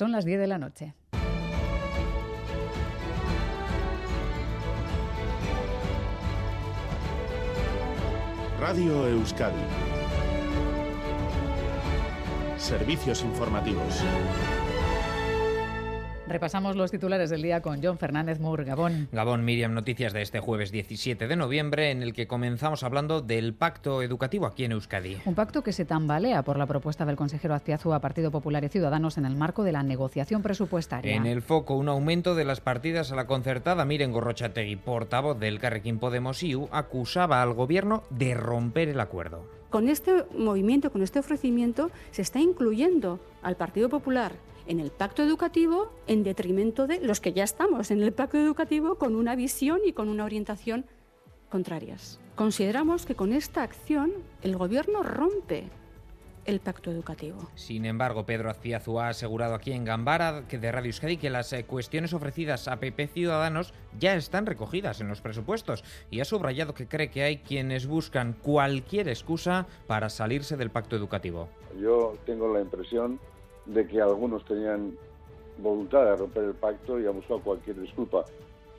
Son las 10 de la noche. Radio Euskadi. Servicios informativos. Repasamos los titulares del día con John Fernández Moore, Gabón. Gabón, Miriam, noticias de este jueves 17 de noviembre en el que comenzamos hablando del pacto educativo aquí en Euskadi. Un pacto que se tambalea por la propuesta del consejero Azpiazu a Partido Popular y Ciudadanos en el marco de la negociación presupuestaria. En el foco, un aumento de las partidas a la concertada. Miren Gorrochategui, portavoz del Carrequín Podemos IU, acusaba al gobierno de romper el acuerdo. Con este movimiento, con este ofrecimiento, se está incluyendo al Partido Popular en el pacto educativo en detrimento de los que ya estamos en el pacto educativo con una visión y con una orientación contrarias. Consideramos que con esta acción el Gobierno rompe el pacto educativo. Sin embargo, Pedro Azpiazu ha asegurado aquí en Gambara que de Radio Euskadi que las eh, cuestiones ofrecidas a PP Ciudadanos ya están recogidas en los presupuestos y ha subrayado que cree que hay quienes buscan cualquier excusa para salirse del pacto educativo. Yo tengo la impresión de que algunos tenían voluntad de romper el pacto y han buscado cualquier disculpa.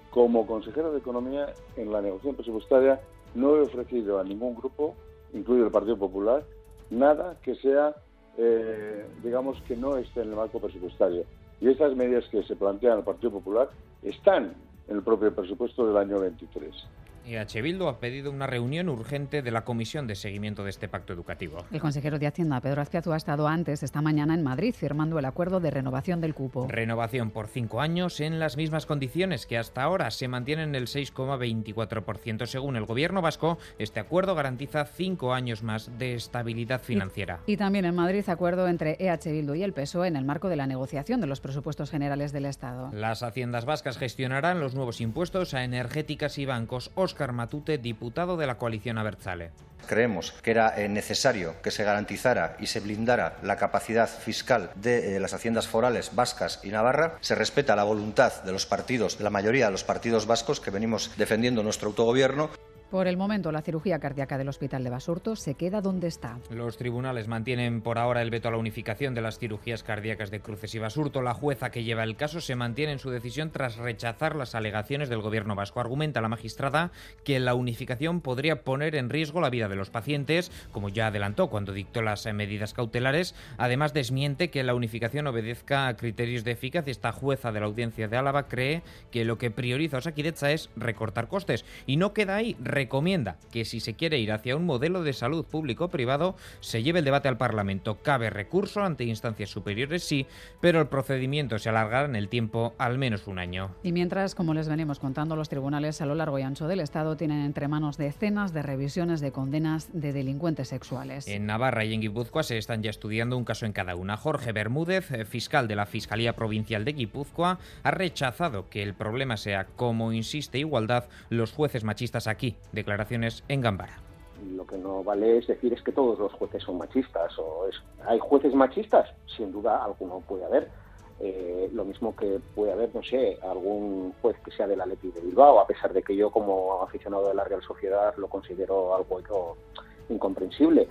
Como consejero de Economía, en la negociación presupuestaria no he ofrecido a ningún grupo, incluido el Partido Popular, nada que sea, eh, digamos, que no esté en el marco presupuestario. Y estas medidas que se plantean al Partido Popular están en el propio presupuesto del año 23. EH Bildu ha pedido una reunión urgente de la Comisión de Seguimiento de este pacto educativo. El consejero de Hacienda, Pedro Azpiazu, ha estado antes esta mañana en Madrid firmando el acuerdo de renovación del cupo. Renovación por cinco años en las mismas condiciones que hasta ahora se mantienen en el 6,24%. Según el gobierno vasco, este acuerdo garantiza cinco años más de estabilidad financiera. Y, y también en Madrid acuerdo entre EH Bildu y el PSOE en el marco de la negociación de los presupuestos generales del Estado. Las haciendas vascas gestionarán los nuevos impuestos a energéticas y bancos. Óscar Matute, diputado de la coalición Abertzale. Creemos que era eh, necesario que se garantizara y se blindara la capacidad fiscal de eh, las haciendas forales vascas y Navarra. Se respeta la voluntad de los partidos, de la mayoría de los partidos vascos que venimos defendiendo nuestro autogobierno. Por el momento, la cirugía cardíaca del Hospital de Basurto se queda donde está. Los tribunales mantienen por ahora el veto a la unificación de las cirugías cardíacas de Cruces y Basurto. La jueza que lleva el caso se mantiene en su decisión tras rechazar las alegaciones del gobierno vasco. Argumenta la magistrada que la unificación podría poner en riesgo la vida de los pacientes, como ya adelantó cuando dictó las medidas cautelares. Además, desmiente que la unificación obedezca a criterios de eficacia. Esta jueza de la audiencia de Álava cree que lo que prioriza Osakidecha es recortar costes. Y no queda ahí recomienda que si se quiere ir hacia un modelo de salud público-privado, se lleve el debate al Parlamento. Cabe recurso ante instancias superiores, sí, pero el procedimiento se alargará en el tiempo al menos un año. Y mientras, como les venimos contando, los tribunales a lo largo y ancho del Estado tienen entre manos decenas de revisiones de condenas de delincuentes sexuales. En Navarra y en Guipúzcoa se están ya estudiando un caso en cada una. Jorge Bermúdez, eh, fiscal de la Fiscalía Provincial de Guipúzcoa, ha rechazado que el problema sea, como insiste Igualdad, los jueces machistas aquí declaraciones en Gambara. Lo que no vale es decir es que todos los jueces son machistas. o es, ¿Hay jueces machistas? Sin duda alguno puede haber. Eh, lo mismo que puede haber, no sé, algún juez que sea de la Leti de Bilbao, a pesar de que yo como aficionado de la Real Sociedad lo considero algo incomprensible.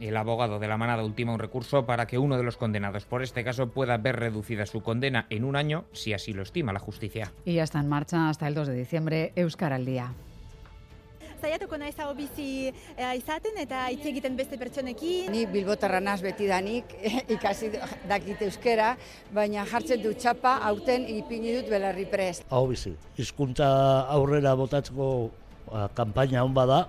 El abogado de la manada ultima un recurso para que uno de los condenados por este caso pueda ver reducida su condena en un año, si así lo estima la justicia. Y ya está en marcha hasta el 2 de diciembre Euskar al día. Zaiatuko naiz hau bizi eh, izaten eta hitz egiten beste pertsonekin. Ni bilbotarra naz betidanik ikasi dakit euskera, baina jartzen du txapa aurten ipini dut belarri prest. Hau bizi, hizkuntza aurrera botatzeko kanpaina hon bada,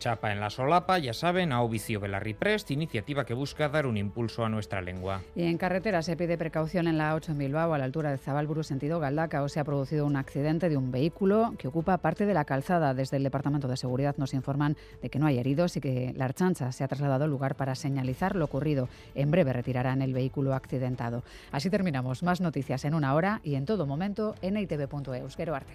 Chapa en la solapa, ya saben, a Ovicio Belarri Prest, iniciativa que busca dar un impulso a nuestra lengua. Y en carretera se pide precaución en la 8 en Bilbao, a la altura de Zabalburu, sentido Galdacao. Se ha producido un accidente de un vehículo que ocupa parte de la calzada. Desde el Departamento de Seguridad nos informan de que no hay heridos y que la Archancha se ha trasladado al lugar para señalizar lo ocurrido. En breve retirarán el vehículo accidentado. Así terminamos. Más noticias en una hora y en todo momento en itv.eus. Arte.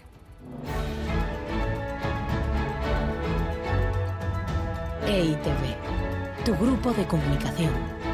EITV, tu grupo de comunicación.